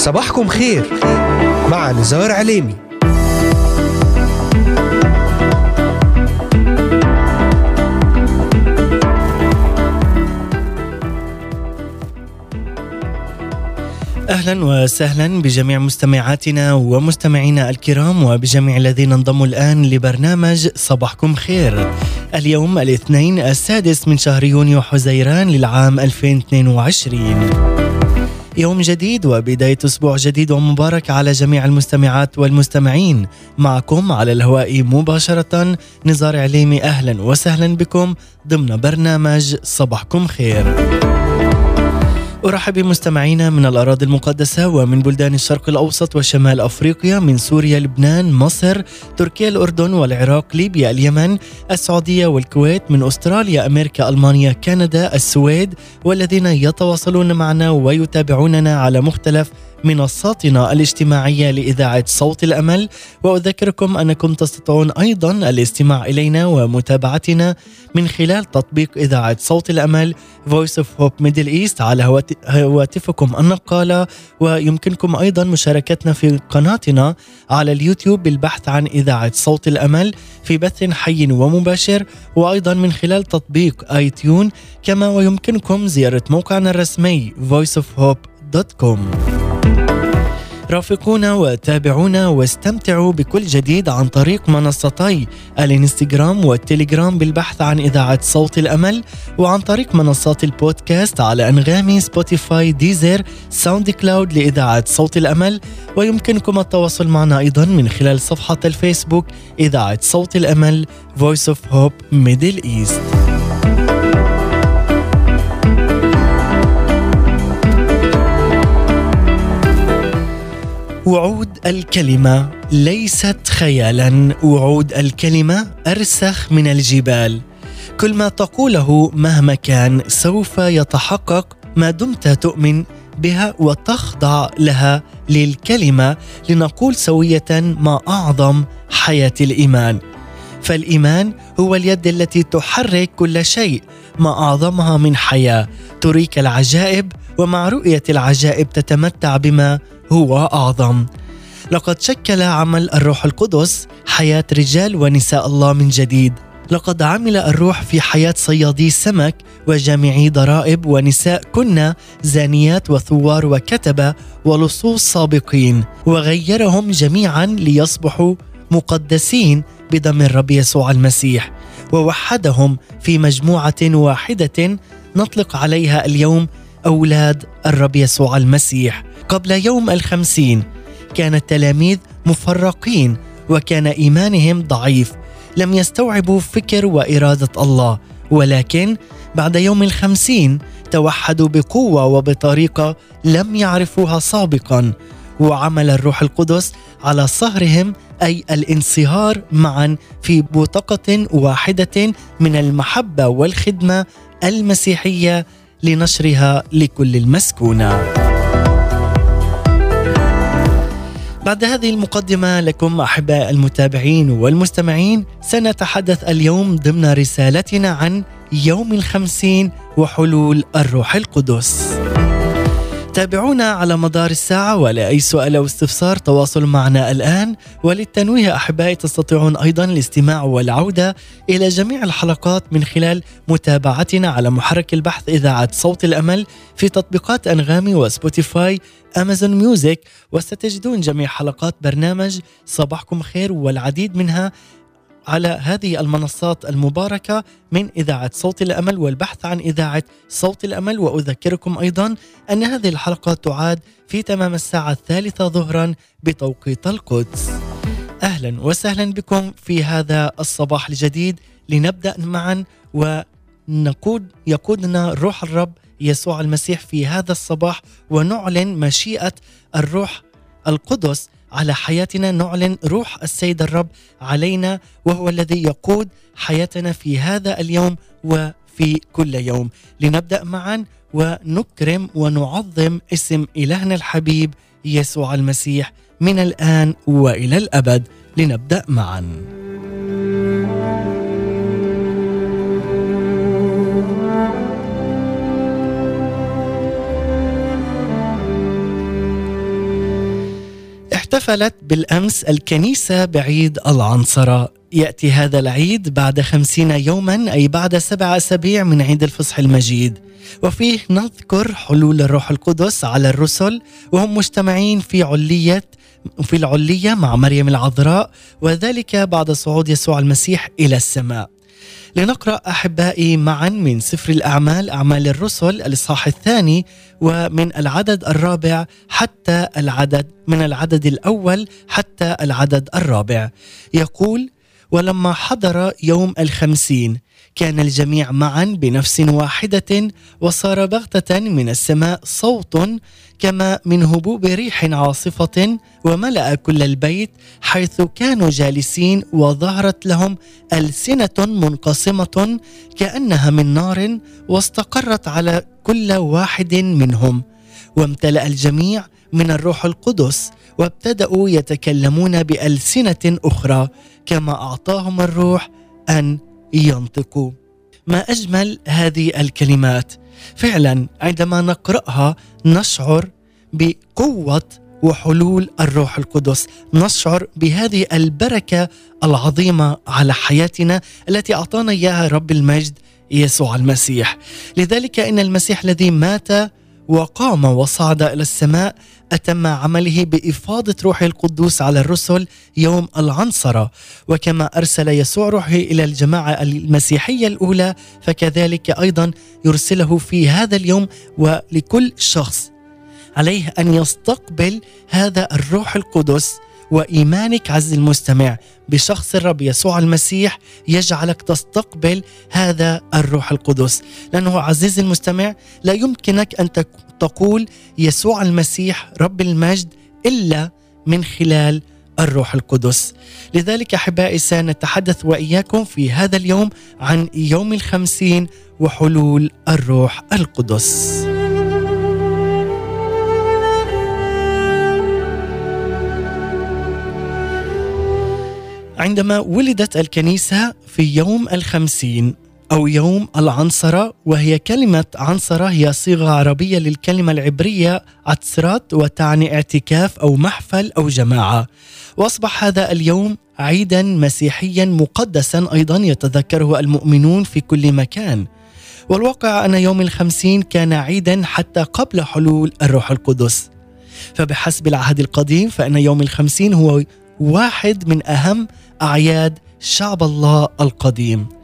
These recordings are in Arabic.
صباحكم خير مع نزار عليمي أهلا وسهلا بجميع مستمعاتنا ومستمعينا الكرام وبجميع الذين انضموا الآن لبرنامج صباحكم خير. اليوم الاثنين السادس من شهر يونيو حزيران للعام 2022. يوم جديد وبداية أسبوع جديد ومبارك على جميع المستمعات والمستمعين. معكم على الهواء مباشرة نزار عليمي أهلا وسهلا بكم ضمن برنامج صباحكم خير. أرحب بمستمعينا من الأراضي المقدسة ومن بلدان الشرق الأوسط وشمال أفريقيا من سوريا لبنان مصر تركيا الأردن والعراق ليبيا اليمن السعودية والكويت من أستراليا أمريكا ألمانيا كندا السويد والذين يتواصلون معنا ويتابعوننا على مختلف منصاتنا الاجتماعية لإذاعة صوت الأمل وأذكركم أنكم تستطيعون أيضا الاستماع إلينا ومتابعتنا من خلال تطبيق إذاعة صوت الأمل Voice of Hope Middle East على هواتفكم النقالة ويمكنكم أيضا مشاركتنا في قناتنا على اليوتيوب بالبحث عن إذاعة صوت الأمل في بث حي ومباشر وأيضا من خلال تطبيق iTunes كما ويمكنكم زيارة موقعنا الرسمي voiceofhope.com رافقونا وتابعونا واستمتعوا بكل جديد عن طريق منصتي الانستغرام والتليجرام بالبحث عن إذاعة صوت الأمل وعن طريق منصات البودكاست على أنغامي Spotify Deezer SoundCloud لإذاعة صوت الأمل. ويمكنكم التواصل معنا أيضا من خلال صفحة الفيسبوك إذاعة صوت الأمل Voice of Hope Middle East. وعود الكلمة ليست خيالا. وعود الكلمة أرسخ من الجبال. كل ما تقوله مهما كان سوف يتحقق ما دمت تؤمن بها وتخضع لها للكلمة لنقول سوية ما أعظم حياة الإيمان. فالإيمان هو اليد التي تحرك كل شيء ما أعظمها من حياة. تريك العجائب ومع رؤية العجائب تتمتع بما هو أعظم. لقد شكل عمل الروح القدس حياة رجال ونساء الله من جديد. لقد عمل الروح في حياة صيادي سمك وجامعي ضرائب ونساء كنا زانيات وثوار وكتبة ولصوص سابقين وغيرهم جميعا ليصبحوا مقدسين بدم الرب يسوع المسيح. ووحدهم في مجموعة واحدة نطلق عليها اليوم أولاد الرب يسوع المسيح. قبل يوم الخمسين كان التلاميذ مفرقين وكان إيمانهم ضعيف. لم يستوعبوا فكر وإرادة الله ولكن بعد يوم الخمسين توحدوا بقوة وبطريقة لم يعرفوها سابقا وعمل الروح القدس على صهرهم أي الانصهار معا في بوتقة واحدة من المحبة والخدمة المسيحية لنشرها لكل المسكونة. بعد هذه المقدمة لكم أحباء المتابعين والمستمعين سنتحدث اليوم ضمن رسالتنا عن يوم الخمسين وحلول الروح القدس. تابعونا على مدار الساعة ولأي سؤال أو استفسار تواصلوا معنا الآن. وللتنويه أحبائي تستطيعون أيضا الاستماع والعودة إلى جميع الحلقات من خلال متابعتنا على محرك البحث إذاعة صوت الأمل في تطبيقات أنغامي و Spotify Amazon Music. وستجدون جميع حلقات برنامج صباحكم خير والعديد منها على هذه المنصات المباركة من إذاعة صوت الأمل والبحث عن إذاعة صوت الأمل. وأذكركم أيضا أن هذه الحلقة تعاد في تمام الساعة الثالثة ظهرا بتوقيت القدس. أهلا وسهلا بكم في هذا الصباح الجديد. لنبدأ معا ونقود يقودنا روح الرب يسوع المسيح في هذا الصباح. ونعلن مشيئة الروح القدس على حياتنا نعلن روح السيد الرب علينا وهو الذي يقود حياتنا في هذا اليوم وفي كل يوم. لنبدأ معا ونكرم ونعظم اسم إلهنا الحبيب يسوع المسيح من الآن وإلى الأبد. لنبدأ معا. احتفلت بالأمس الكنيسة بعيد العنصرة يأتي هذا العيد بعد خمسين يوما أي بعد سبع أسابيع من عيد الفصح المجيد. وفيه نذكر حلول الروح القدس على الرسل وهم مجتمعين في علية في العلية مع مريم العذراء وذلك بعد صعود يسوع المسيح إلى السماء. لنقرأ أحبائي معا من سفر الأعمال أعمال الرسل الإصحاح الثاني ومن العدد الرابع حتى العدد من العدد الأول حتى العدد الرابع. يقول ولما حضر يوم الخمسين كان الجميع معا بنفس واحدة وصار بغتة من السماء صوت كما من هبوب ريح عاصفة وملأ كل البيت حيث كانوا جالسين وظهرت لهم ألسنة منقسمة كأنها من نار واستقرت على كل واحد منهم. وامتلأ الجميع من الروح القدس وابتدأوا يتكلمون بألسنة أخرى كما أعطاهم الروح أن ينطقوا. ما أجمل هذه الكلمات؟ فعلا عندما نقرأها نشعر بقوة وحلول الروح القدس. نشعر بهذه البركة العظيمة على حياتنا التي أعطانا إياها رب المجد يسوع المسيح. لذلك إن المسيح الذي مات وقام وصعد إلى السماء أتم عمله بإفاضة روحه القدوس على الرسل يوم العنصره وكما أرسل يسوع روحه إلى الجماعة المسيحية الأولى فكذلك أيضا يرسله في هذا اليوم ولكل شخص. عليه أن يستقبل هذا الروح القدس وإيمانك عز المستمع بشخص الرب يسوع المسيح يجعلك تستقبل هذا الروح القدس. لأنه عزيز المستمع لا يمكنك أن تقول يسوع المسيح رب المجد إلا من خلال الروح القدس. لذلك أحبائي سنتحدث وإياكم في هذا اليوم عن يوم الخمسين وحلول الروح القدس. عندما ولدت الكنيسة في يوم الخمسين أو يوم العنصرة وهي كلمة عنصرة هي صيغة عربية للكلمة العبرية عتسرات وتعني اعتكاف أو محفل أو جماعة. وأصبح هذا اليوم عيدا مسيحيا مقدسا أيضا يتذكره المؤمنون في كل مكان. والواقع أن يوم الخمسين كان عيدا حتى قبل حلول الروح القدس. فبحسب العهد القديم فإن يوم الخمسين هو واحد من أهم أعياد شعب الله القديم.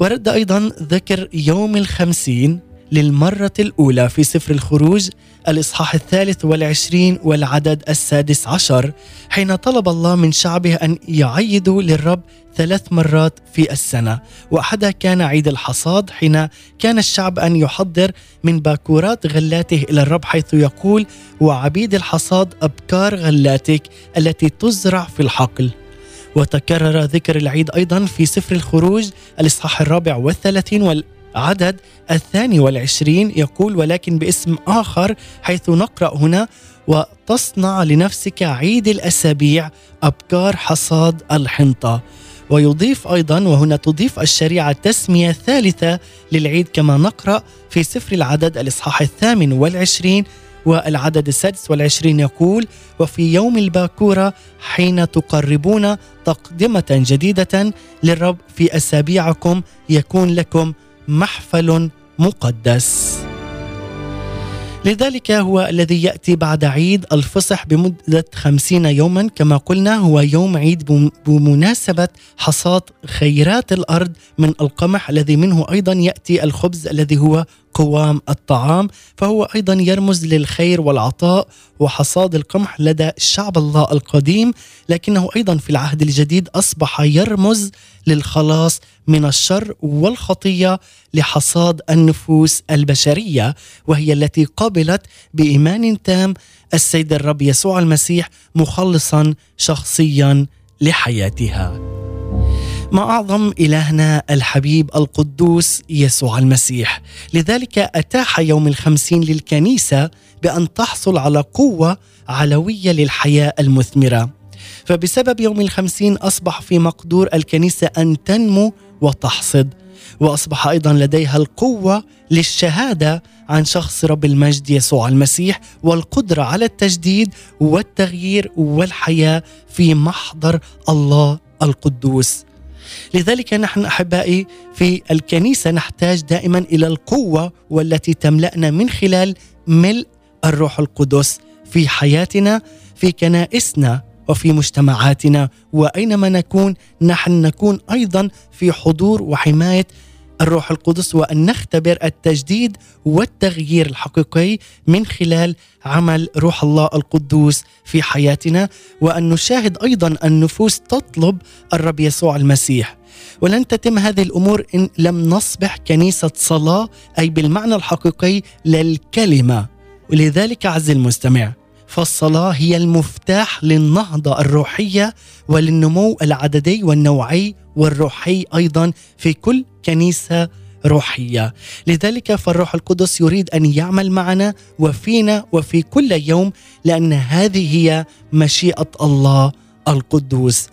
ورد أيضا ذكر يوم الخمسين للمرة الأولى في سفر الخروج الإصحاح الثالث والعشرين والعدد السادس عشر حين طلب الله من شعبه أن يعيدوا للرب ثلاث مرات في السنة. وأحدها كان عيد الحصاد حين كان الشعب أن يحضر من باكورات غلاته إلى الرب حيث يقول وعبيد الحصاد أبكار غلاتك التي تزرع في الحقل. وتكرر ذكر العيد أيضا في سفر الخروج الإصحاح الرابع والثلاثين والعدد الثاني والعشرين. يقول ولكن باسم آخر حيث نقرأ هنا وتصنع لنفسك عيد الأسابيع أبكار حصاد الحنطة. ويضيف أيضا وهنا تضيف الشريعة تسمية ثالثة للعيد كما نقرأ في سفر العدد الإصحاح الثامن والعشرين والعدد السادس والعشرين يقول وفي يوم الباكورة حين تقربون تقدمة جديدة للرب في أسابيعكم يكون لكم محفل مقدس. لذلك هو الذي يأتي بعد عيد الفصح بمدة خمسين يوما. كما قلنا هو يوم عيد بمناسبة حصاد خيرات الأرض من القمح الذي منه أيضا يأتي الخبز الذي هو قوام الطعام. فهو أيضا يرمز للخير والعطاء وحصاد القمح لدى شعب الله القديم. لكنه أيضا في العهد الجديد أصبح يرمز للخلاص من الشر والخطية لحصاد النفوس البشرية وهي التي قبلت بإيمان تام السيد الرب يسوع المسيح مخلصا شخصيا لحياتها. ما أعظم إلهنا الحبيب القدوس يسوع المسيح. لذلك أتاح يوم الخمسين للكنيسة بأن تحصل على قوة علوية للحياة المثمرة. فبسبب يوم الخمسين أصبح في مقدور الكنيسة أن تنمو وتحصد وأصبح أيضا لديها القوة للشهادة عن شخص رب المجد يسوع المسيح والقدرة على التجديد والتغيير والحياة في محضر الله القدوس. لذلك نحن أحبائي في الكنيسة نحتاج دائما إلى القوة والتي تملأنا من خلال ملء الروح القدس في حياتنا في كنائسنا وفي مجتمعاتنا وأينما نكون نحن نكون أيضا في حضور وحماية الروح القدس وأن نختبر التجديد والتغيير الحقيقي من خلال عمل روح الله القدوس في حياتنا وأن نشاهد أيضا النفوس تطلب الرب يسوع المسيح. ولن تتم هذه الأمور إن لم نصبح كنيسة صلاة أي بالمعنى الحقيقي للكلمة. ولذلك عز المستمع فالصلاة هي المفتاح للنهضة الروحية وللنمو العددي والنوعي والروحي أيضا في كل كنيسة روحية. لذلك فالروح القدس يريد أن يعمل معنا وفينا وفي كل يوم لأن هذه هي مشيئة الله القدوس.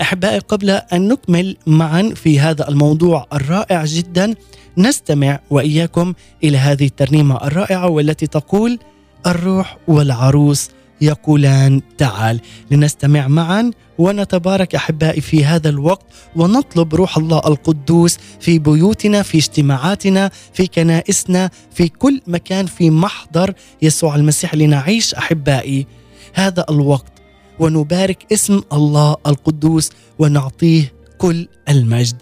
أحبائي قبل أن نكمل معا في هذا الموضوع الرائع جدا نستمع وإياكم إلى هذه الترنيمة الرائعة والتي تقول الروح والعروس يقولان تعال لنستمع معا ونتبارك أحبائي في هذا الوقت ونطلب روح الله القدوس في بيوتنا في اجتماعاتنا في كنائسنا في كل مكان في محضر يسوع المسيح لنعيش أحبائي هذا الوقت ونبارك اسم الله القدوس ونعطيه كل المجد.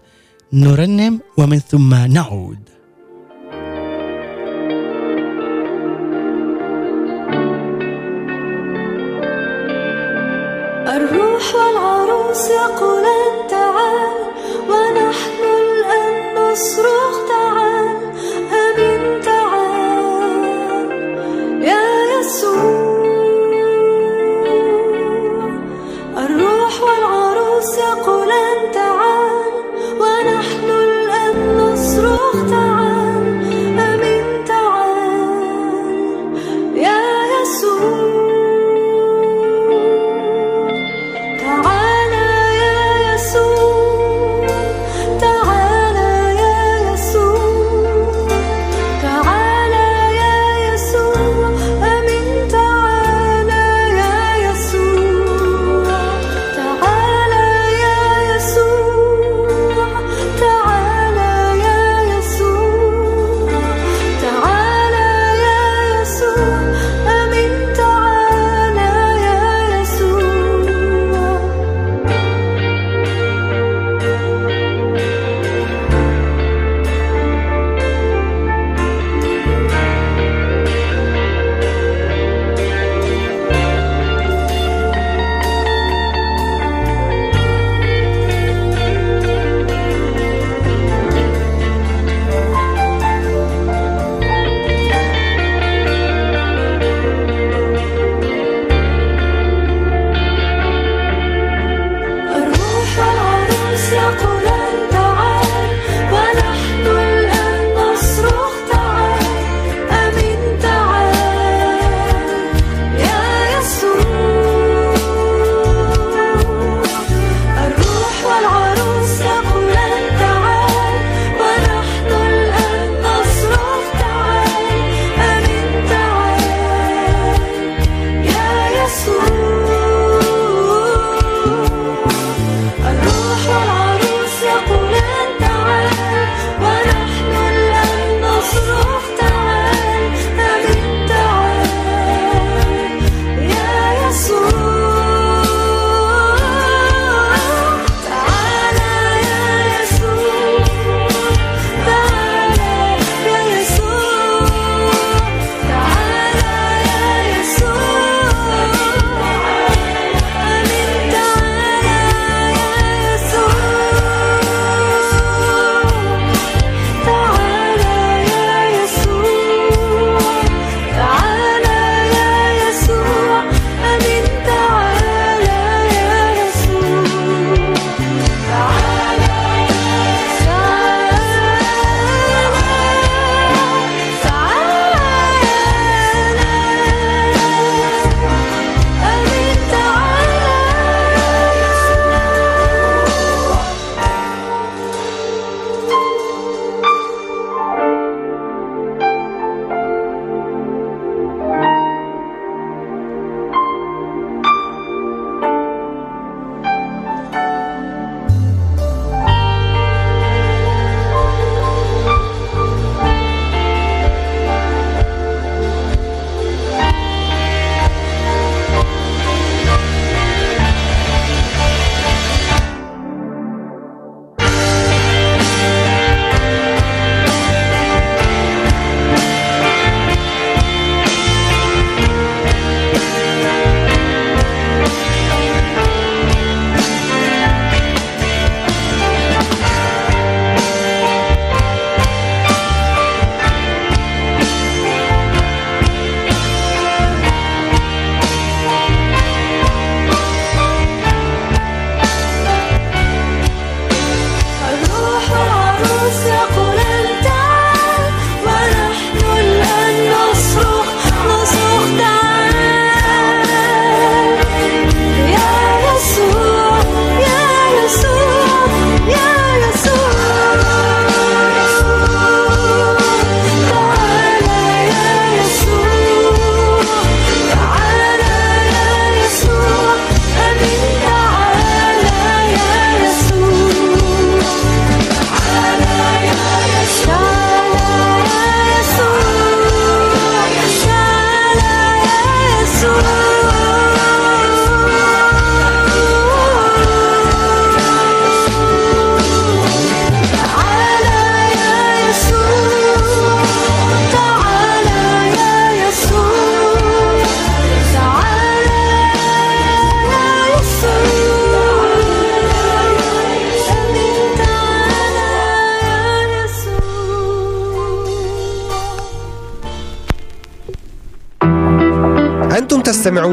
نرنم ومن ثم نعود. الروح والعروس يقولان تعال ونحن الآن نصرخ تعال أمين تعال. يا يسوع الروح والعروس يقولان تعال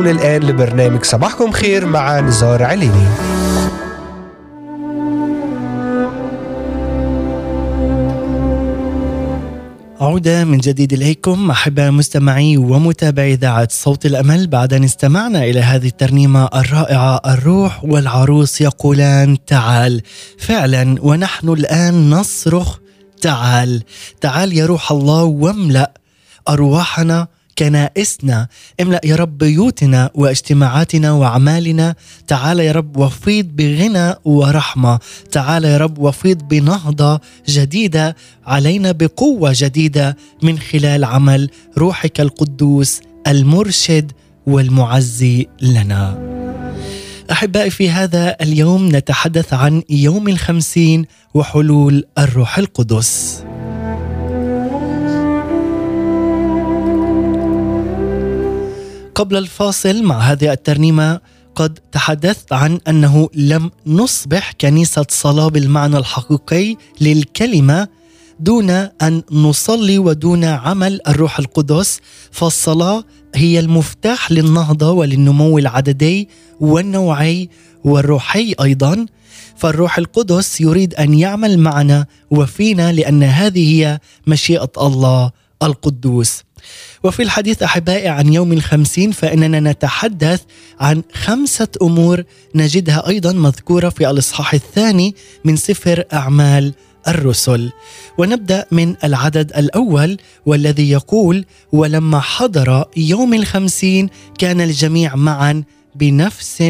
تستمعون الآن لبرنامج صباحكم خير مع نزار عليني. عودة من جديد إليكم أحباء مستمعي ومتابعي إذاعة صوت الأمل. بعد أن استمعنا إلى هذه الترنيمة الرائعة الروح والعروس يقولان تعال. فعلا ونحن الآن نصرخ تعال. تعال يا روح الله واملأ أرواحنا كنائسنا. املأ يا رب بيوتنا واجتماعاتنا وأعمالنا. تعال يا رب وفيض بغنى ورحمة. تعال يا رب وفيض بنهضة جديدة. علينا بقوة جديدة من خلال عمل روحك القدوس المرشد والمعزي لنا. أحبائي في هذا اليوم نتحدث عن يوم الخمسين وحلول الروح القدس. قبل الفاصل مع هذه الترنيمة قد تحدثت عن أنه لم نصبح كنيسة صلاة بالمعنى الحقيقي للكلمة دون أن نصلي ودون عمل الروح القدس فالصلاة هي المفتاح للنهضة وللنمو العددي والنوعي والروحي أيضا. فالروح القدس يريد أن يعمل معنا وفينا لأن هذه هي مشيئة الله القدوس. وفي الحديث أحبائي عن يوم الخمسين فإننا نتحدث عن خمسة أمور نجدها أيضا مذكورة في الإصحاح الثاني من سفر أعمال الرسل. ونبدأ من العدد الأول والذي يقول ولما حضر يوم الخمسين كان الجميع معا بنفس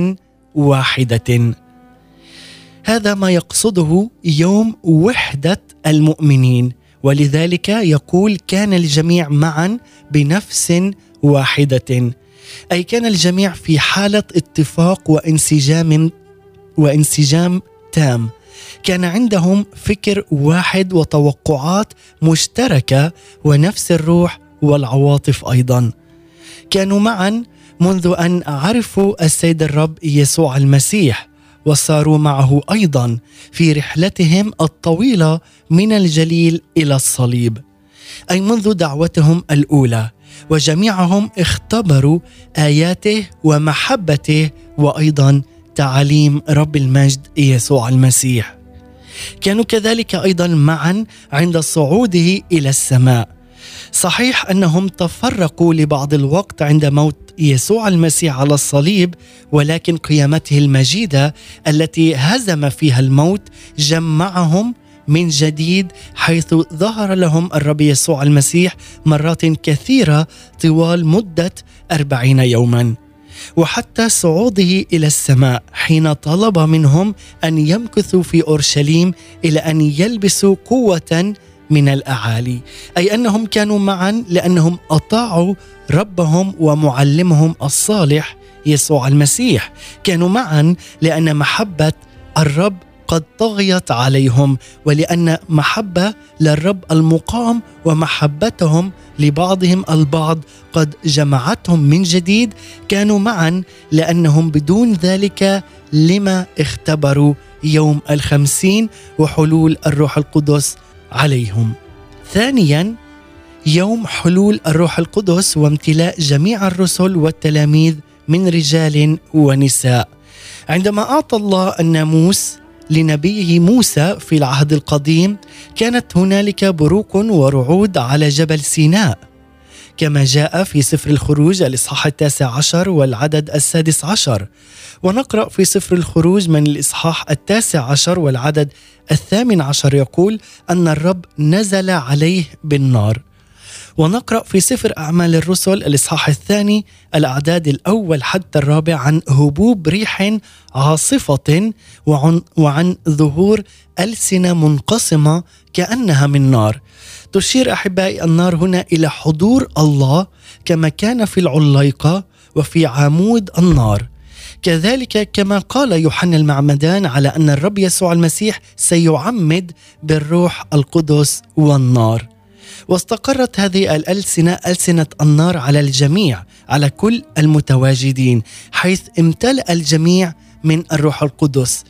واحدة هذا ما يقصده يوم وحدة المؤمنين. ولذلك يقول كان الجميع معا بنفس واحدة. أي كان الجميع في حالة اتفاق وانسجام وانسجام تام. كان عندهم فكر واحد وتوقعات مشتركة ونفس الروح والعواطف أيضا. كانوا معا منذ أن عرفوا السيد الرب يسوع المسيح. وصاروا معه أيضا في رحلتهم الطويلة من الجليل إلى الصليب. أي منذ دعوتهم الأولى وجميعهم اختبروا آياته ومحبته وأيضا تعاليم رب المجد يسوع المسيح. كانوا كذلك أيضا معا عند صعوده إلى السماء. صحيح أنهم تفرقوا لبعض الوقت عند موت يسوع المسيح على الصليب ولكن قيامته المجيدة التي هزم فيها الموت جمعهم من جديد حيث ظهر لهم الرب يسوع المسيح مرات كثيرة طوال مدة أربعين يوما. وحتى صعوده إلى السماء حين طلب منهم أن يمكثوا في أورشليم إلى أن يلبسوا قوة من الأعالي. أي أنهم كانوا معا لأنهم أطاعوا ربهم ومعلمهم الصالح يسوع المسيح. كانوا معا لأن محبة الرب قد طغيت عليهم ولأن محبة للرب المقام ومحبتهم لبعضهم البعض قد جمعتهم من جديد. كانوا معا لأنهم بدون ذلك لما اختبروا يوم الخمسين وحلول الروح القدس عليهم. ثانيا يوم حلول الروح القدس وامتلاء جميع الرسل والتلاميذ من رجال ونساء. عندما أعطى الله الناموس لنبيه موسى في العهد القديم كانت هنالك بروق ورعود على جبل سيناء. كما جاء في سفر الخروج الإصحاح التاسع عشر والعدد السادس عشر. ونقرأ في سفر الخروج من الإصحاح التاسع عشر والعدد الثامن عشر يقول أن الرب نزل عليه بالنار. ونقرأ في سفر أعمال الرسل الإصحاح الثاني الأعداد الأول حتى الرابع عن هبوب ريح عاصفة وعن, وعن ظهور ألسنة منقسمة كأنها من نار. تشير أحبائي النار هنا إلى حضور الله كما كان في العليقة وفي عمود النار. كذلك كما قال يوحنا المعمدان على أن الرب يسوع المسيح سيعمد بالروح القدس والنار. واستقرت هذه الألسنة ألسنة النار على الجميع على كل المتواجدين حيث امتلأ الجميع من الروح القدس.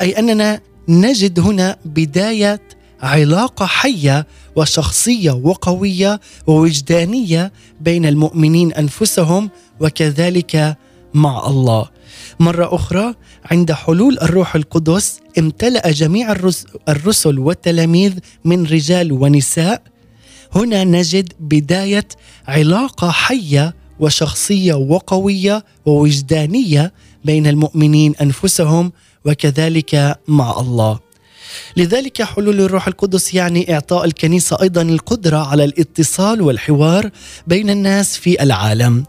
أي أننا نجد هنا بداية علاقة حية وشخصية وقوية ووجدانية بين المؤمنين أنفسهم وكذلك مع الله. مرة أخرى عند حلول الروح القدس امتلأ جميع الرس- الرسل والتلاميذ من رجال ونساء. هنا نجد بداية علاقة حية وشخصية وقوية ووجدانية بين المؤمنين أنفسهم وكذلك مع الله. لذلك حلول الروح القدس يعني إعطاء الكنيسة أيضا القدرة على الاتصال والحوار بين الناس في العالم.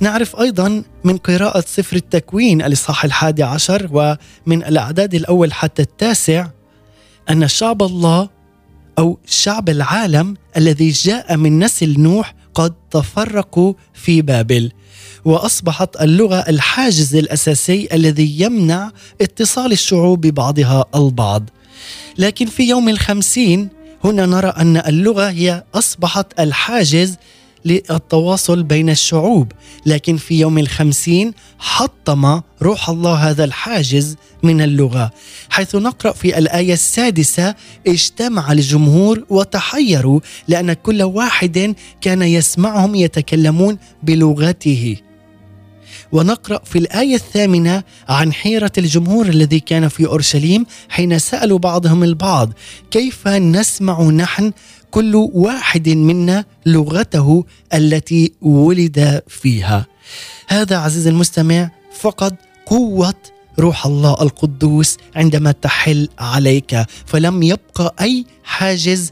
نعرف أيضا من قراءة سفر التكوين الإصحاح الحادي عشر ومن الأعداد الأول حتى التاسع أن شعب الله أو شعب العالم الذي جاء من نسل نوح قد تفرقوا في بابل وأصبحت اللغة الحاجز الأساسي الذي يمنع اتصال الشعوب ببعضها البعض. لكن في يوم الخمسين هنا نرى أن اللغة هي أصبحت الحاجز للتواصل بين الشعوب. لكن في يوم الخمسين حطم روح الله هذا الحاجز من اللغة. حيث نقرأ في الآية السادسة اجتمع الجمهور وتحيروا لأن كل واحد كان يسمعهم يتكلمون بلغته. ونقرأ في الآية الثامنة عن حيرة الجمهور الذي كان في أورشليم حين سألوا بعضهم البعض كيف نسمع نحن كل واحد منا لغته التي ولد فيها؟ هذا عزيزي المستمع فقد قوة روح الله القدوس عندما تحل عليك فلم يبقى أي حاجز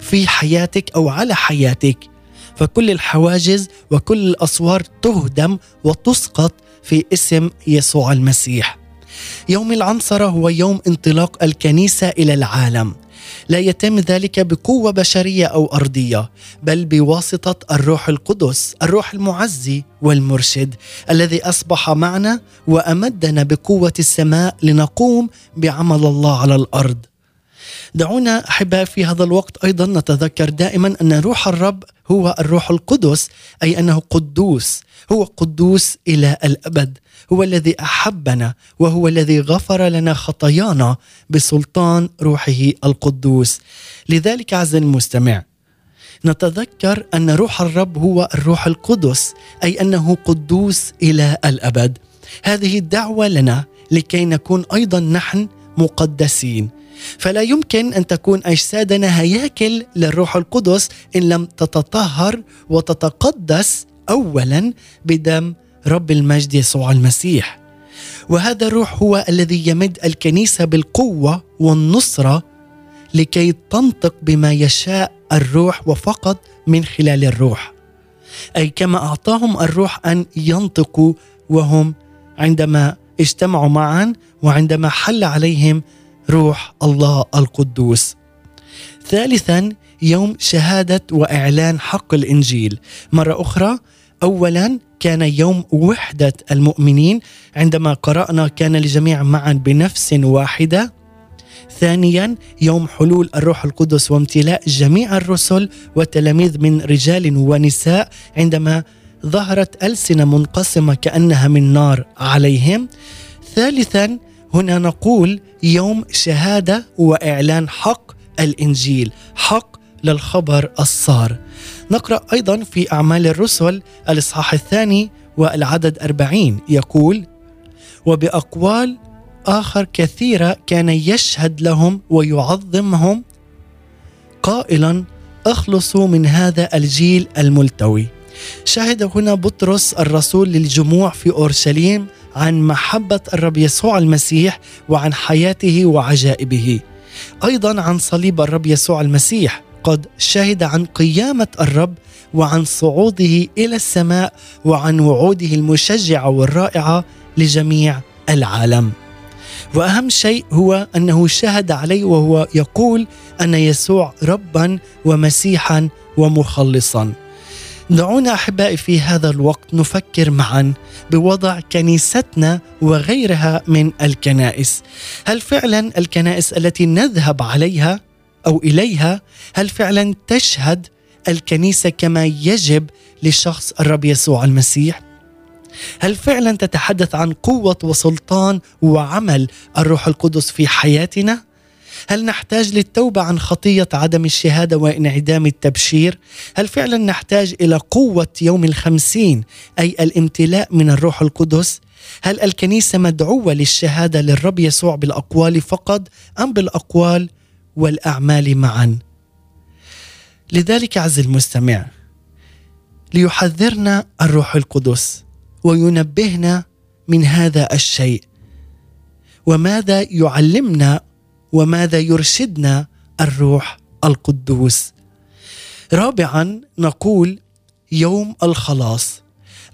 في حياتك أو على حياتك فكل الحواجز وكل الأسوار تهدم وتسقط في اسم يسوع المسيح. يوم العنصره هو يوم انطلاق الكنيسة إلى العالم. لا يتم ذلك بقوة بشرية أو أرضية، بل بواسطة الروح القدس، الروح المعزي والمرشد الذي أصبح معنا وأمدنا بقوة السماء لنقوم بعمل الله على الأرض. دعونا احباء في هذا الوقت أيضا نتذكر دائما أن روح الرب هو الروح القدس أي أنه قدوس هو قدوس إلى الأبد هو الذي أحبنا وهو الذي غفر لنا خطايانا بسلطان روحه القدوس. لذلك عز المستمع نتذكر أن روح الرب هو الروح القدس أي أنه قدوس إلى الأبد. هذه الدعوه لنا لكي نكون أيضا نحن مقدسين. فلا يمكن أن تكون أجسادنا هياكل للروح القدس إن لم تتطهر وتتقدس اولا بدم رب المجد يسوع المسيح. وهذا الروح هو الذي يمد الكنيسة بالقوة والنصرة لكي تنطق بما يشاء الروح وفقط من خلال الروح. أي كما أعطاهم الروح أن ينطقوا وهم عندما اجتمعوا معا وعندما حل عليهم روح الله القدوس. ثالثا يوم شهادة وإعلان حق الإنجيل، مرة أخرى اولا كان يوم وحدة المؤمنين عندما قرأنا كان الجميع معا بنفس واحدة. ثانيا يوم حلول الروح القدس وامتلاء جميع الرسل والتلاميذ من رجال ونساء عندما ظهرت ألسنة منقسمة كأنها من نار عليهم. ثالثا هنا نقول يوم شهادة وإعلان حق الإنجيل، حق للخبر الصار. نقرأ أيضا في أعمال الرسل الإصحاح الثاني والعدد أربعين يقول: وبأقوال آخر كثيرة كان يشهد لهم ويعظمهم قائلا أخلصوا من هذا الجيل الملتوي. شهد هنا بطرس الرسول للجموع في أورشليم عن محبة الرب يسوع المسيح وعن حياته وعجائبه. أيضا عن صليب الرب يسوع المسيح قد شهد عن قيامة الرب وعن صعوده إلى السماء وعن وعوده المشجعة والرائعة لجميع العالم. وأهم شيء هو أنه شهد عليه وهو يقول أن يسوع ربا ومسيحا ومخلصا. دعونا أحبائي في هذا الوقت نفكر معا بوضع كنيستنا وغيرها من الكنائس. هل فعلا الكنائس التي نذهب عليها أو إليها هل فعلا تشهد الكنيسة كما يجب لشخص الرب يسوع المسيح؟ هل فعلا تتحدث عن قوة وسلطان وعمل الروح القدس في حياتنا؟ هل نحتاج للتوبة عن خطية عدم الشهادة وانعدام التبشير؟ هل فعلا نحتاج إلى قوة يوم الخمسين أي الامتلاء من الروح القدس؟ هل الكنيسة مدعوة للشهادة للرب يسوع بالأقوال فقط أم بالأقوال والأعمال معا؟ لذلك عز المستمع ليحذرنا الروح القدس وينبهنا من هذا الشيء وماذا يعلمنا وماذا يرشدنا الروح القدوس. رابعا نقول يوم الخلاص.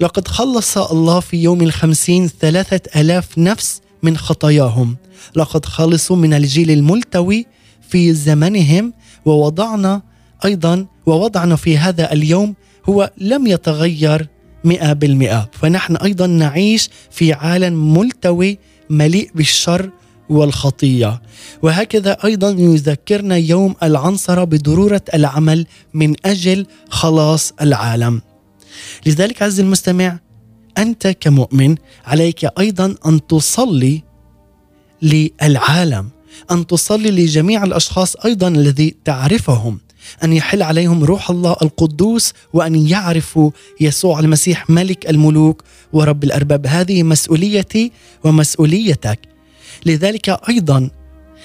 لقد خلص الله في يوم الخمسين ثلاثة ألاف نفس من خطاياهم. لقد خلصوا من الجيل الملتوي في زمنهم ووضعنا أيضا ووضعنا في هذا اليوم هو لم يتغير مئة بالمئة. فنحن أيضا نعيش في عالم ملتوي مليء بالشر والخطية. وهكذا أيضا يذكرنا يوم العنصره بضرورة العمل من أجل خلاص العالم. لذلك عز المستمع أنت كمؤمن عليك أيضا أن تصلي للعالم أن تصلي لجميع الأشخاص أيضا الذي تعرفهم أن يحل عليهم روح الله القدوس وأن يعرفوا يسوع المسيح ملك الملوك ورب الأرباب. هذه مسؤوليتي ومسؤوليتك. لذلك أيضا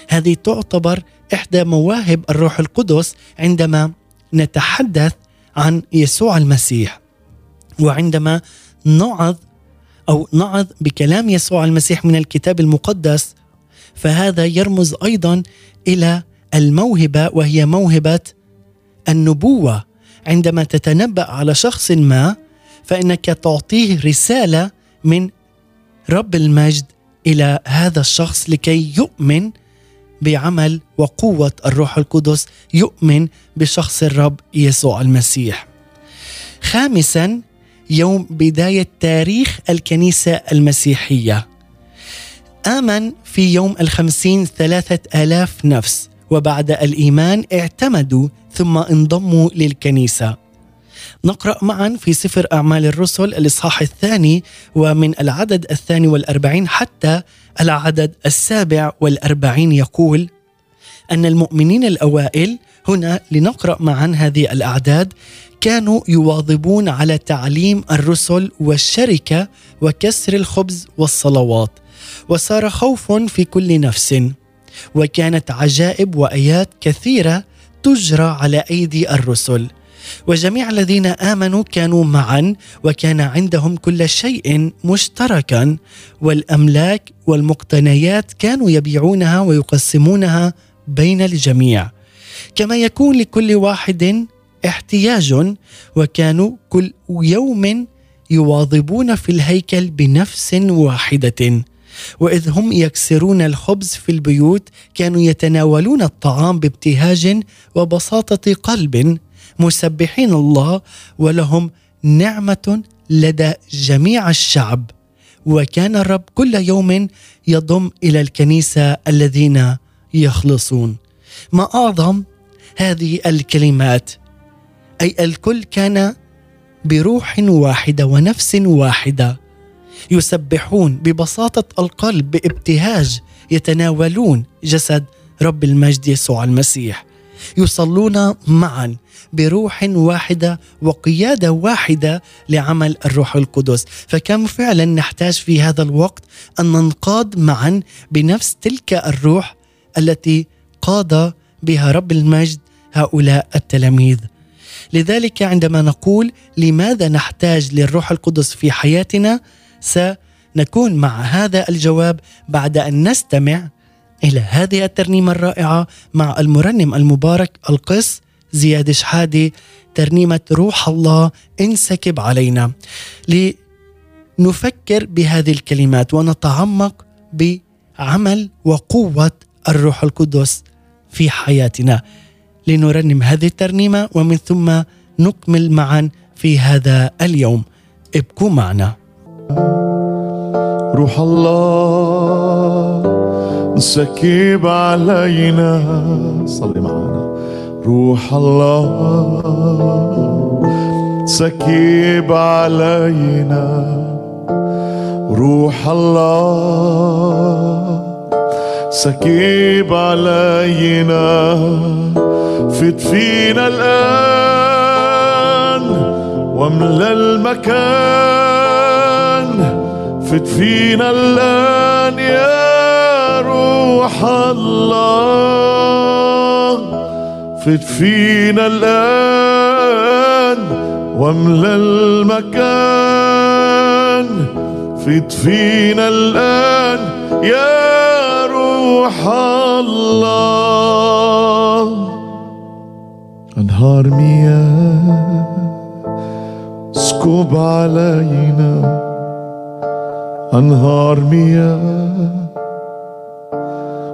هذه تعتبر إحدى مواهب الروح القدس عندما نتحدث عن يسوع المسيح. وعندما نعظ أو نعظ بكلام يسوع المسيح من الكتاب المقدس فهذا يرمز أيضا إلى الموهبة وهي موهبة النبوة. عندما تتنبأ على شخص ما فإنك تعطيه رسالة من رب المجد إلى هذا الشخص لكي يؤمن بعمل وقوة الروح القدس يؤمن بشخص الرب يسوع المسيح. خامسا يوم بداية تاريخ الكنيسة المسيحية. آمن في يوم الخمسين ثلاثة آلاف نفس وبعد الإيمان اعتمدوا ثم انضموا للكنيسة. نقرأ معا في سفر أعمال الرسل الإصحاح الثاني ومن العدد الثاني والأربعين حتى العدد السابع والأربعين يقول أن المؤمنين الأوائل هنا لنقرأ معا هذه الأعداد كانوا يواظبون على تعليم الرسل والشركة وكسر الخبز والصلوات وصار خوف في كل نفس وكانت عجائب وآيات كثيرة تجرى على أيدي الرسل. وجميع الذين آمنوا كانوا معا وكان عندهم كل شيء مشتركا والأملاك والمقتنيات كانوا يبيعونها ويقسمونها بين الجميع. كما يكون لكل واحد احتياج وكانوا كل يوم يواظبون في الهيكل بنفس واحدة. وإذ هم يكسرون الخبز في البيوت كانوا يتناولون الطعام بابتهاج وبساطة قلب. مسبحين الله ولهم نعمة لدى جميع الشعب. وكان الرب كل يوم يضم إلى الكنيسة الذين يخلصون. ما أعظم هذه الكلمات أي الكل كان بروح واحدة ونفس واحدة. يسبحون ببساطة القلب بابتهاج يتناولون جسد رب المجد يسوع المسيح. يصلون معا بروح واحدة وقيادة واحدة لعمل الروح القدس. فكم فعلا نحتاج في هذا الوقت أن ننقاد معا بنفس تلك الروح التي قاد بها رب المجد هؤلاء التلاميذ. لذلك عندما نقول لماذا نحتاج للروح القدس في حياتنا سنكون مع هذا الجواب بعد أن نستمع إلى هذه الترنيمة الرائعة مع المرنم المبارك القس زياد شحادي ترنيمة روح الله انسكب علينا. لنفكر بهذه الكلمات ونتعمق بعمل وقوة الروح القدس في حياتنا. لنرنم هذه الترنيمة ومن ثم نكمل معا في هذا اليوم. ابقوا معنا. روح الله. سكيب علينا. صلي معنا. روح الله. سكيب علينا. روح الله. سكيب علينا. فت فينا الآن واملى المكان. فت فينا الآن يا روح الله فت فينا الآن واملى المكان. فت فينا الآن يا روح الله. أنهار مياه اسكب علينا. أنهار مياه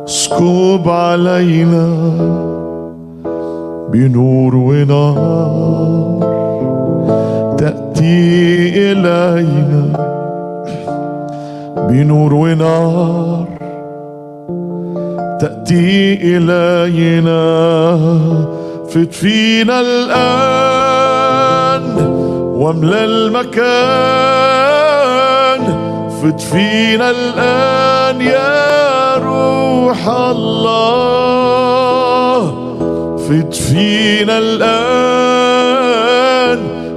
اسكب علينا بنور ونار تأتي إلينا بنور ونار تأتي إلينا فت فينا الآن واملى المكان فت فينا الآن يا روح الله. فت فينا الآن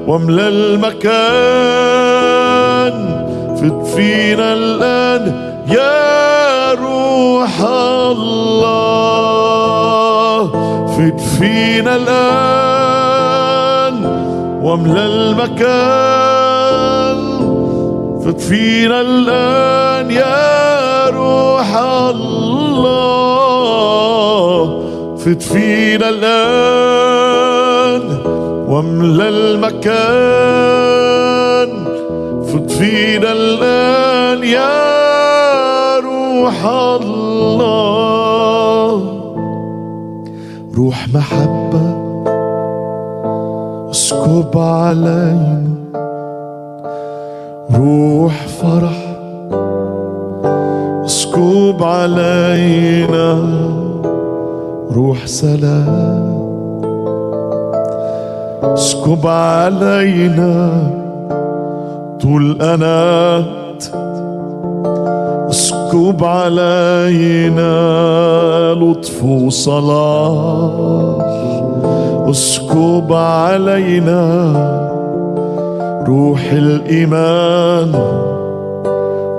واملى المكان. فت فينا الآن يا روح الله. فت فينا الآن واملى المكان. فت فينا الآن يا روح الله فت فينا الآن واملى المكان. فت فينا الآن يا روح الله. روح محبة اسكب علينا. روح فرح اسكب علينا. روح سلام. اسكب علينا طول أنات اسكب علينا لطف وصلاح. اسكب علينا روح الإيمان.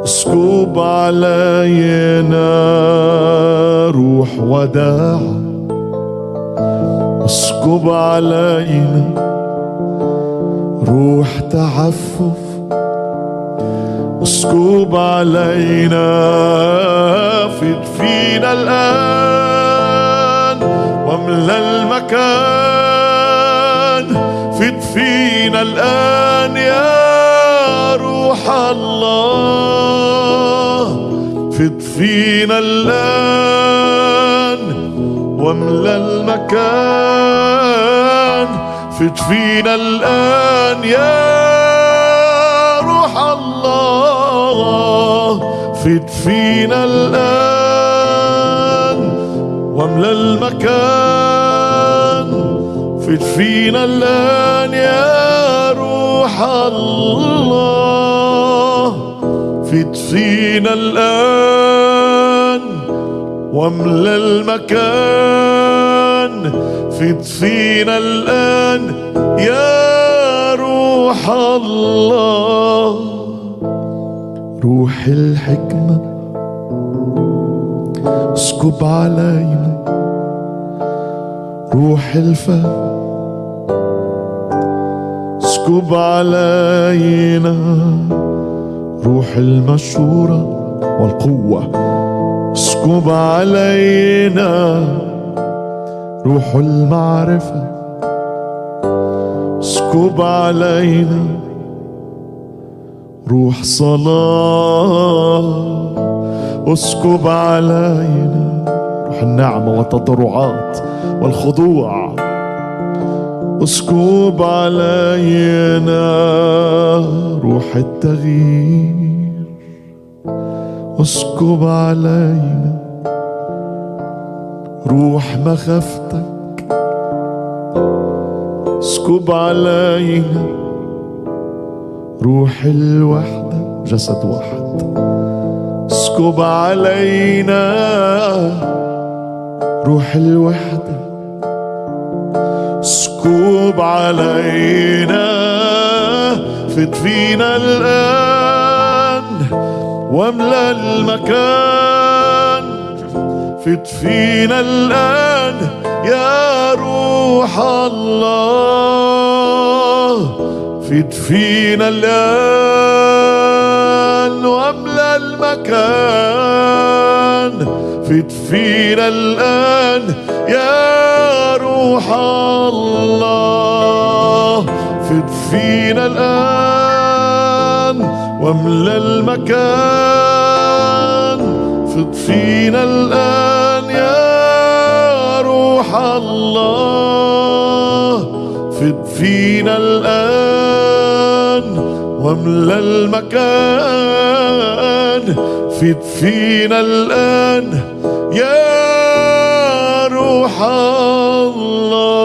اسكب علينا روح وداع. اسكب علينا روح تعفف. اسكب علينا فت فينا الآن واملى المكان. فت فينا الآن يا روح الله فت فينا الآن واملى المكان فت فينا الآن يا روح الله فت فينا الآن واملى المكان فت فينا الآن يا روح الله فت فينا الآن واملى المكان. فت فينا الآن يا روح الله. روح الحكمة اسكب علينا. روح الفهم اسكب علينا. روح المشورة والقوة. اسكب علينا روح المعرفة. اسكب علينا روح صلاة. اسكب علينا روح النعمة والتضرعات والخضوع. اسكب علينا روح التغيير. اسكب علينا روح مخافتك اسكب علينا روح الوحدة جسد واحد. اسكب علينا روح الوحدة. اسكب علينا فت فينا الآن واملى المكان. فت فينا الآن يا روح الله. فت فينا الآن واملى المكان. فت فينا الآن يا روح الله. فت فينا الآن واملى المكان. فت فينا الآن يا روح الله. فت فينا الآن واملى المكان. فت فينا الآن يا روح الله.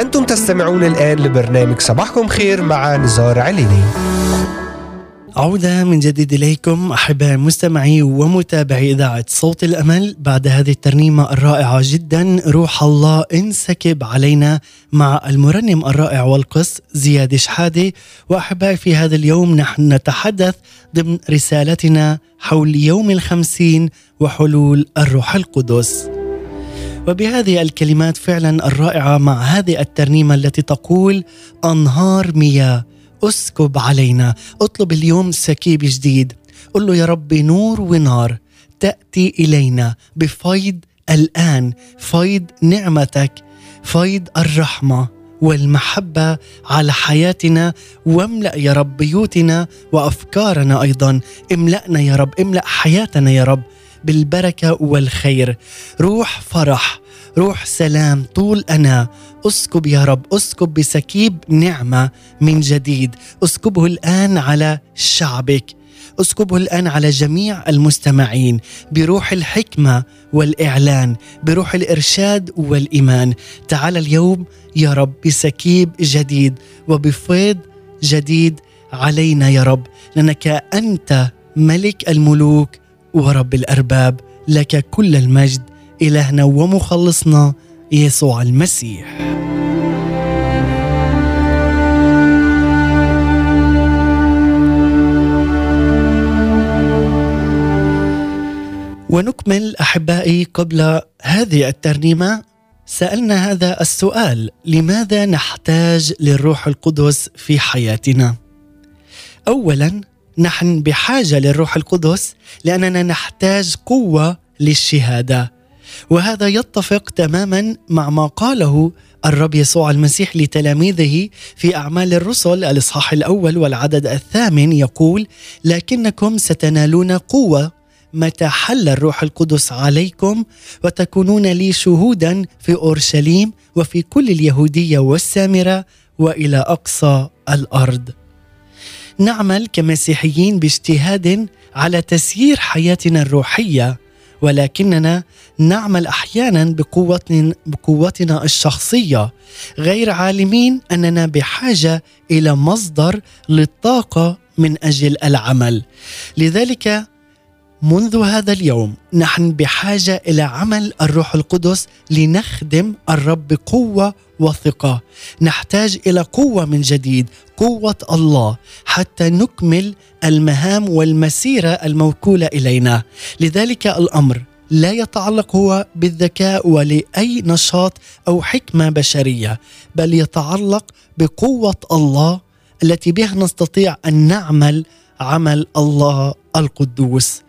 أنتم تستمعون الآن لبرنامج صباحكم خير مع نزار عليني. عودة من جديد إليكم أحباء مستمعي ومتابعي إذاعة صوت الأمل. بعد هذه الترنيمة الرائعة جدا روح الله انسكب علينا مع المرنم الرائع والقس زياد شحادة وأحبائي في هذا اليوم نحن نتحدث ضمن رسالتنا حول يوم الخمسين وحلول الروح القدس. وبهذه الكلمات فعلا الرائعة مع هذه الترنيمة التي تقول أنهار مياه. اسكب علينا اطلب اليوم سكيب جديد. قل له يا ربي نور ونار تأتي إلينا بفيض الآن فيض نعمتك فيض الرحمة والمحبة على حياتنا. واملأ يا رب بيوتنا وأفكارنا أيضا. املأنا يا رب املأ حياتنا يا رب بالبركة والخير. روح فرح روح سلام طول أنا. أسكب يا رب أسكب بسكيب نعمة من جديد. أسكبه الآن على شعبك. أسكبه الآن على جميع المستمعين. بروح الحكمة والإعلان بروح الإرشاد والإيمان. تعال اليوم يا رب بسكيب جديد وبفيض جديد علينا يا رب. لأنك أنت ملك الملوك ورب الأرباب. لك كل المجد. إلهنا ومخلصنا يسوع المسيح. ونكمل أحبائي قبل هذه الترنيمة. سألنا هذا السؤال لماذا نحتاج للروح القدس في حياتنا؟ اولا نحن بحاجة للروح القدس لأننا نحتاج قوة للشهادة. وهذا يتفق تماما مع ما قاله الرب يسوع المسيح لتلاميذه في أعمال الرسل الإصحاح الأول والعدد الثامن يقول لكنكم ستنالون قوة متى حل الروح القدس عليكم وتكونون لي شهودا في أورشليم وفي كل اليهودية والسامرة وإلى أقصى الأرض. نعمل كمسيحيين باجتهاد على تسيير حياتنا الروحية ولكننا نعمل أحيانا بقوتنا بقوتنا الشخصية غير عالمين أننا بحاجة إلى مصدر للطاقة من أجل العمل. لذلك منذ هذا اليوم نحن بحاجة إلى عمل الروح القدس لنخدم الرب بقوة وثقة. نحتاج إلى قوة من جديد قوة الله حتى نكمل المهام والمسيرة الموكولة إلينا. لذلك الأمر لا يتعلق هو بالذكاء ولأي نشاط أو حكمة بشرية بل يتعلق بقوة الله التي بها نستطيع أن نعمل عمل الله القدوس.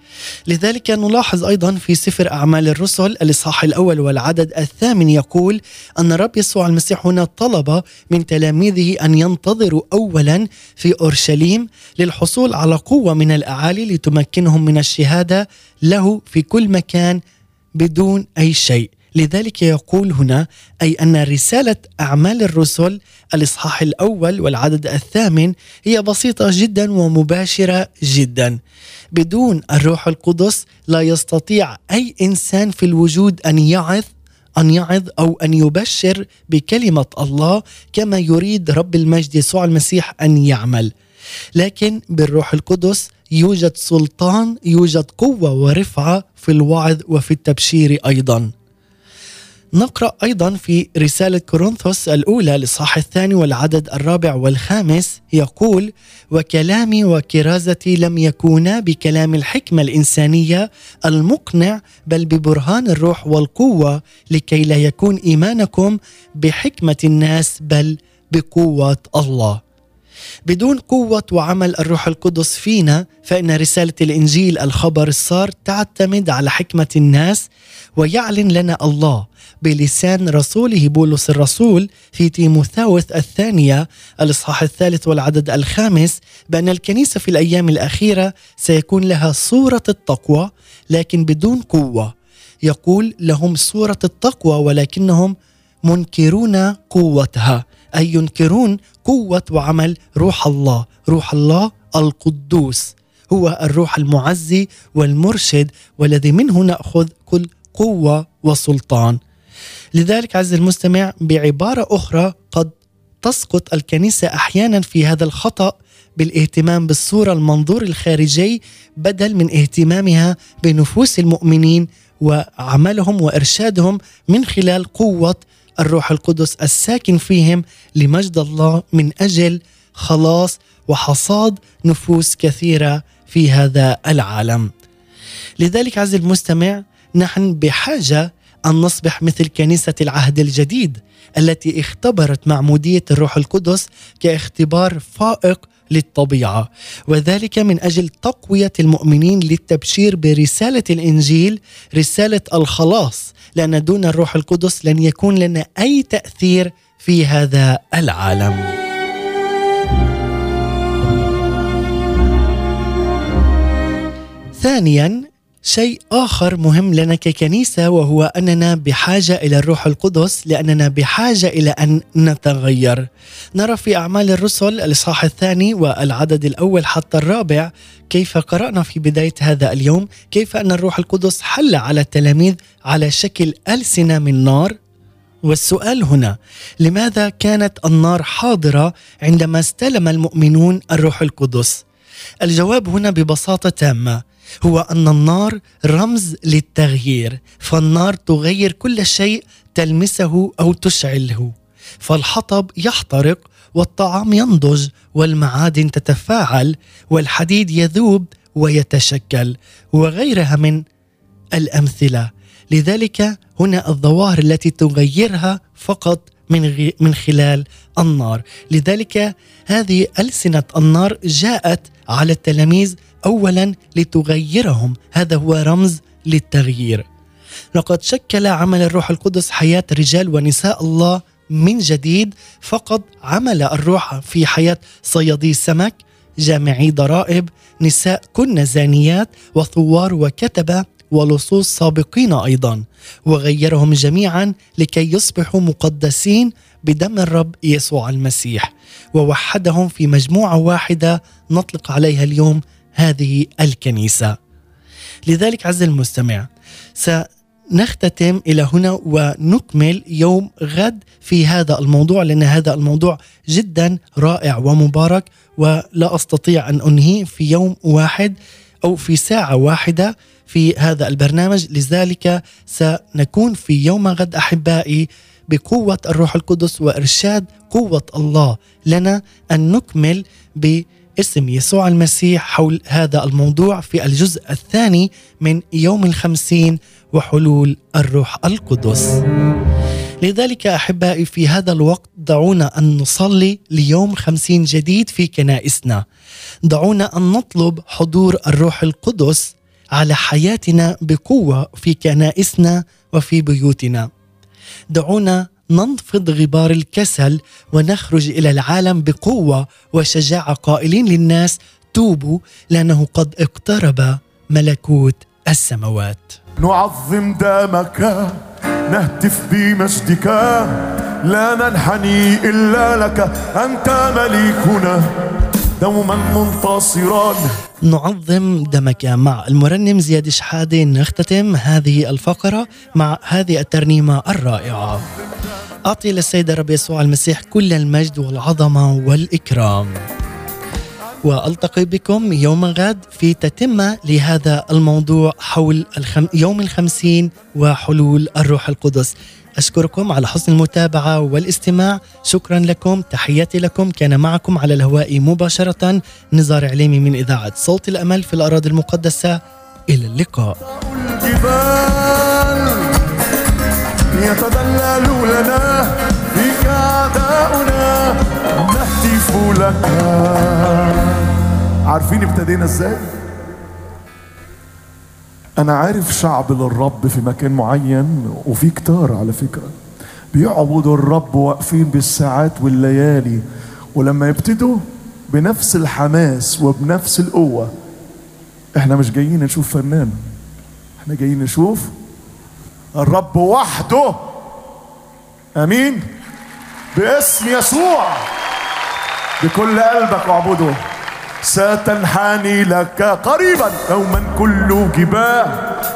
لذلك نلاحظ أيضا في سفر أعمال الرسل الإصحاح الأول والعدد الثامن يقول أن الرب يسوع المسيح هنا طلب من تلاميذه أن ينتظروا اولا في أورشليم للحصول على قوة من الأعالي لتمكنهم من الشهادة له في كل مكان بدون أي شيء. لذلك يقول هنا أي أن رسالة أعمال الرسل الإصحاح الأول والعدد الثامن هي بسيطة جدا ومباشرة جدا. بدون الروح القدس لا يستطيع أي إنسان في الوجود أن يعظ أن يعظ أو أن يبشر بكلمة الله كما يريد رب المجد يسوع المسيح أن يعمل. لكن بالروح القدس يوجد سلطان يوجد قوة ورفعة في الوعظ وفي التبشير أيضا. نقرأ أيضا في رسالة كورنثوس الأولى الإصحاح الثاني والعدد الرابع والخامس. يقول وكلامي وكرازتي لم يكونا بكلام الحكمة الإنسانية المقنع بل ببرهان الروح والقوة لكي لا يكون إيمانكم بحكمة الناس بل بقوة الله. بدون قوة وعمل الروح القدس فينا فإن رسالة الإنجيل الخبر الصار تعتمد على حكمة الناس ويعلن لنا الله بلسان رسوله بولس الرسول في تيموثاوث الثانية الإصحاح الثالث والعدد الخامس بأن الكنيسة في الأيام الأخيرة سيكون لها صورة التقوى لكن بدون قوة. يقول لهم صورة التقوى ولكنهم منكرون قوتها. أي ينكرون قوة وعمل روح الله. روح الله القدوس. هو الروح المعزي والمرشد والذي منه نأخذ كل قوة وسلطان. لذلك عز المستمع بعبارة أخرى قد تسقط الكنيسة أحيانا في هذا الخطأ بالاهتمام بالصورة المنظور الخارجي بدل من اهتمامها بنفوس المؤمنين وعملهم وإرشادهم من خلال قوة الروح القدس الساكن فيهم لمجد الله من أجل خلاص وحصاد نفوس كثيرة في هذا العالم. لذلك عز المستمع نحن بحاجة أن نصبح مثل كنيسة العهد الجديد التي اختبرت معمودية الروح القدس كاختبار فائق للطبيعة. وذلك من أجل تقوية المؤمنين للتبشير برسالة الإنجيل رسالة الخلاص لأن دون الروح القدس لن يكون لنا أي تأثير في هذا العالم. ثانيا شيء آخر مهم لنا ككنيسة وهو أننا بحاجة إلى الروح القدس لأننا بحاجة إلى أن نتغير. نرى في أعمال الرسل الإصحاح الثاني والعدد الأول حتى الرابع كيف قرأنا في بداية هذا اليوم كيف أن الروح القدس حل على التلاميذ على شكل ألسنة من نار؟ والسؤال هنا لماذا كانت النار حاضرة عندما استلم المؤمنون الروح القدس؟ الجواب هنا ببساطة تامة هو أن النار رمز للتغيير فالنار تغير كل شيء تلمسه أو تشعله. فالحطب يحترق والطعام ينضج والمعادن تتفاعل والحديد يذوب ويتشكل وغيرها من الأمثلة. لذلك هنا الظواهر التي تغيرها فقط من من خلال النار. لذلك هذه ألسنة النار جاءت على التلاميذ اولا لتغيرهم. هذا هو رمز للتغيير. لقد شكل عمل الروح القدس حياة رجال ونساء. الله من جديد فقد عمل الروح في حياة صيادي السمك جامعي ضرائب نساء كن زانيات وثوار وكتبه ولصوص سابقين أيضا. وغيرهم جميعا لكي يصبحوا مقدسين بدم الرب يسوع المسيح. ووحدهم في مجموعة واحدة نطلق عليها اليوم هذه الكنيسة. لذلك عز المستمع سنختتم إلى هنا ونكمل يوم غد في هذا الموضوع لأن هذا الموضوع جدا رائع ومبارك ولا أستطيع أن أنهيه في يوم واحد أو في ساعة واحدة في هذا البرنامج. لذلك سنكون في يوم غد أحبائي بقوة الروح القدس وإرشاد قوة الله لنا أن نكمل ب اسم يسوع المسيح حول هذا الموضوع في الجزء الثاني من يوم الخمسين وحلول الروح القدس. لذلك أحبائي في هذا الوقت دعونا أن نصلي ليوم خمسين جديد في كنائسنا. دعونا أن نطلب حضور الروح القدس على حياتنا بقوة في كنائسنا وفي بيوتنا. دعونا ننفض غبار الكسل ونخرج إلى العالم بقوة وشجاعة قائلين للناس توبوا لأنه قد اقترب ملكوت السماوات. نعظم دمك نهتف بمجدك لا ننحني إلا لك أنت مليكنا. دوما منتصرا نعظم دمك مع المرنم زياد شحاده نختتم هذه الفقرة مع هذه الترنيمة الرائعة. أعطي للسيد الرب يسوع المسيح كل المجد والعظمة والإكرام. وألتقي بكم يوم غد في تتمه لهذا الموضوع حول الخم... يوم الخمسين وحلول الروح القدس. أشكركم على حسن المتابعة والاستماع. شكرا لكم. تحياتي لكم. كان معكم على الهواء مباشرة نزار عليمي من إذاعة صوت الأمل في الأراضي المقدسة. إلى اللقاء. يتدلل لنا فيك أعداؤنا. نهتف لك. عارفين ابتدينا إزاي؟ أنا عارف شعب للرب في مكان معين وفي كتار على فكرة. بيعبدوا الرب واقفين بالساعات والليالي ولما يبتدوا بنفس الحماس وبنفس القوة إحنا مش جايين نشوف فنان إحنا جايين نشوف الرب وحده. آمين؟ باسم يسوع. بكل قلبك اعبده. ستنحني لك قريبا. يوما كل جباه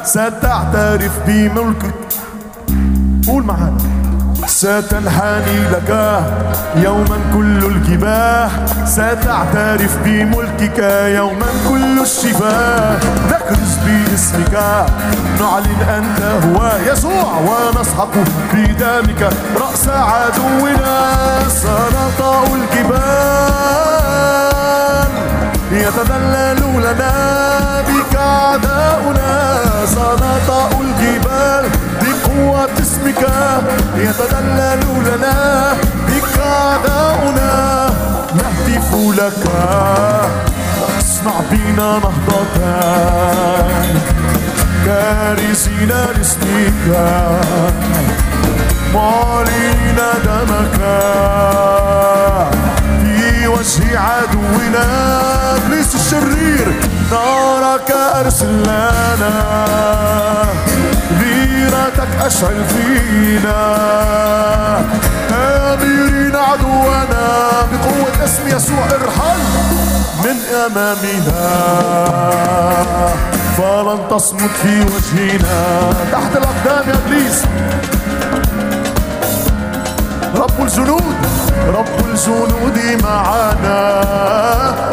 ستعترف بملكك قول معانا. ستنحني لك. يوما كل الجباه ستعترف بملكك. يوما كل الشفاه نكرز باسمك. نعلن أنت هو يسوع ونسحق بدمك. رأس عدونا سنطأ الجبال. يتذلل لنا بك أعداؤنا. سنطأ الجبال بقوة اسمك. يتذلل لنا بك أعداؤنا. نهتف لك. اصنع بنا نهضة. كارثين لاسمك معلن دمك. وجه عدونا إبليس الشرير. نارك ارسل لنا غيرتك أشعل فينا. اميرين عدونا بقوة اسم يسوع ارحل من أمامنا. فلن تصمت في وجهنا. تحت الأقدام يا إبليس. رب الجنود رب الجنود معنا.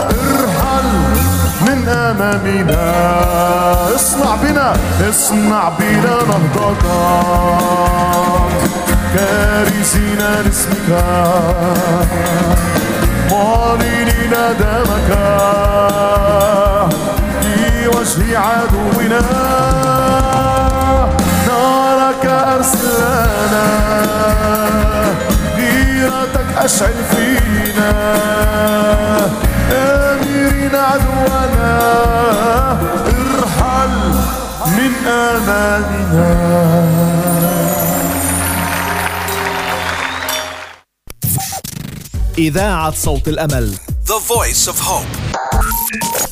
ارحل من آمامنا. اصنع بنا اصنع بنا نهضة كارثين لاسمك. معلنين دمك. في وجه عدونا. نارك أرسلنا غيرتك أشعل فينا آمرين عدونا ارحل من أمامنا إذاعة صوت الأمل The voice of hope.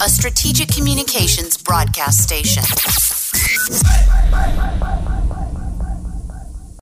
a strategic communications broadcast station.